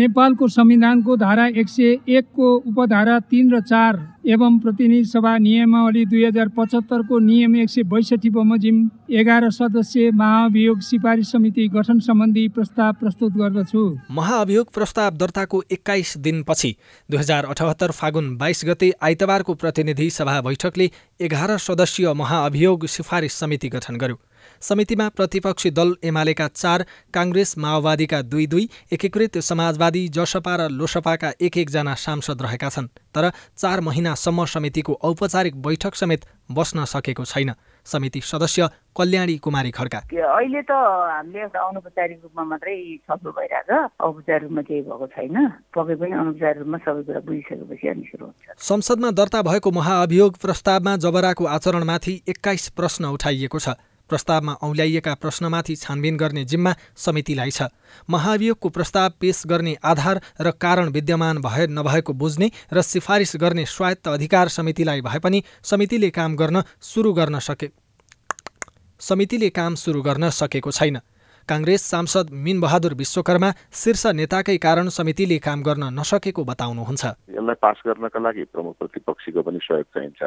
नेपालको संविधानको धारा एक सय एकको उपधारा तिन र चार एवं प्रतिनिधि सभा नियमावली दुई हजार पचहत्तरको नियम एक सय बैसठी बमोजिम एघार सदस्यीय महाभियोग सिफारिस समिति गठन सम्बन्धी प्रस्ताव प्रस्तुत गर्दछु। महाअभियोग प्रस्ताव दर्ताको एक्काइस दिनपछि दुई हजार अठहत्तर फागुन बाइस गते आइतबारको प्रतिनिधि सभा बैठकले एघार सदस्यीय महाअभियोग सिफारिस समिति गठन गर्यो। समितिमा प्रतिपक्षी दल एमालेका चार काङ्ग्रेस माओवादीका दुई दुई एकीकृत समाजवादी जसपा र लोसपाका एक एकजना सांसद रहेका छन्। तर चार महिनासम्म समितिको औपचारिक बैठक समेत बस्न सकेको छैन। समिति सदस्य कल्याणी कुमारी खड्का। अहिले त हामीले एउटा अनौपचारिक रूपमा मात्रै छलफल भइरहेछ औपचारिक रूपमा केही भएको छैन। पक्कै पनि अनौपचारिक रूपमा सबै कुरा बुझिसकेपछि अनि सुरु हुन्छ। संसदमा दर्ता भएको महाअभियोग प्रस्तावमा जबराको आचरणमाथि एक्काइस प्रश्न उठाइएको छ। प्रस्तावमा औल्याइएका प्रश्नमाथि छानबिन गर्ने जिम्मा समितिलाई छ। महाभियोगको प्रस्ताव पेश गर्ने आधार र कारण विद्यमान भए नभएको बुझ्ने र सिफारिस गर्ने स्वायत्त अधिकार समितिलाई भए पनि समितिले काम गर्न सुरु गर्न सके। समितिले काम सुरु गर्न सकेको छैन। काङ्ग्रेस सांसद मिनबहादुर विश्वकर्मा शीर्ष नेताकै कारण समितिले काम गर्न नसकेको बताउनुहुन्छ। यसलाई पास गर्नका लागि प्रमुख प्रतिपक्षीको पनि सहयोग चाहिन्छ।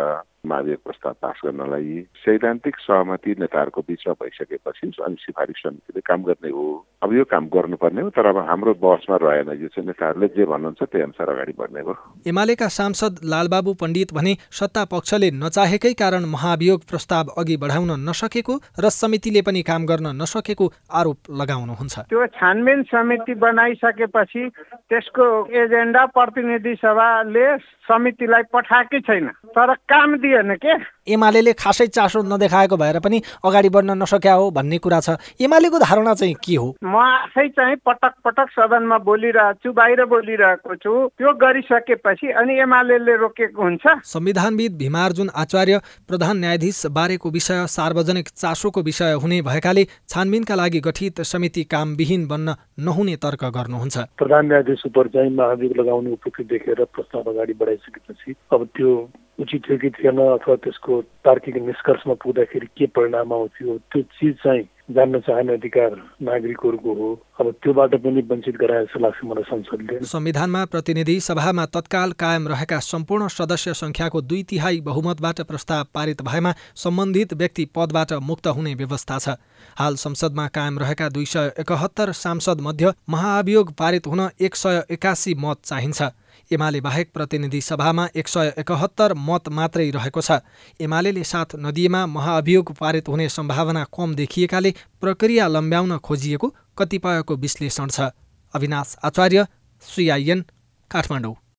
महाभियोग प्रस्ताव पास गर्नलाई सैद्धान्तिक सहमति नेताहरूको बिचमा भइसकेपछि अनि सिफारिस समितिले काम गर्ने हो। अब यो काम गर्नुपर्ने हो तर अब हाम्रो बसमा रहेन। यो चाहिँ नेताहरूले जे भन्नुहुन्छ त्यही अनुसार अगाडि बढ्ने हो। एमालेका सांसद लालबाबु पण्डित भने सत्ता पक्षले नचाहेकै कारण महाभियोग प्रस्ताव अघि बढाउन नसकेको र समितिले पनि काम गर्न नसकेको आरोप लगाउनुहुन्छ। त्यो छानबिन समिति बनाइसकेपछि त्यसको एजेन्डा प्रतिनिधि सभाले समितिलाई पठाएकै छैन। तर काम दिएन के? एमाले खासै चासो नदेखाएको भएर पनि अगाडि बढ्न नसक्या हो भन्ने कुरा छ। एमालेको धारणा चाहिँ के हो? म आफै चाहिँ पटक पटक सदनमा बोलिरहेको छु बाहिर बोलिरहेको छु। त्यो गरिसकेपछि अनि एमाले रोकेको हुन्छ। संविधानविद भीमार्जुन आचार्य प्रधान न्यायाधीश बारेको विषय सार्वजनिक चासोको विषय हुने भएकाले छानबिनका लागि गठित समिति कामविहीन बन्न नहुने तर्क गर्नुहुन्छ। प्रधान न्यायाधीश उप चाहिँ महाभियोग लगाउने उपयुक्त देखेर प्रस्ताव अगाडि बढाइसकेपछि अब त्यो उचित थियो कि थिएन अथवा त्यसको तार्किक निष्कर्षमा पुग्दाखेरि के परिणाम आउँथ्यो त्यो चिज चाहिँ जान्न चाहने अधिकार नागरिकहरूको हो अब त्योबाट पनि वञ्चित गराए जस्तो लाग्छ मलाई संसदले संविधानमा प्रतिनिधि सभामा तत्काल कायम रहेका सम्पूर्ण सदस्य संख्याको दुई तिहाई बहुमतबाट प्रस्ताव पारित भएमा सम्बन्धित व्यक्ति पदबाट मुक्त हुने व्यवस्था छ हाल संसदमा कायम रहेका दुई सय एकहत्तर सांसद मध्ये महाअभियोग पारित हुन एक सय एकासी मत चाहिन्छ एमाले बाहेक प्रतिनिधि सभामा एक सय एकहत्तर मत मात्रै रहेको छ। एमाले साथ नदिएमा महाअभियोग पारित हुने सम्भावना कम देखिएकाले प्रक्रिया लम्ब्याउन खोजिएको कतिपयको विश्लेषण छ। अविनाश आचार्य सिआइएन काठमाडौँ।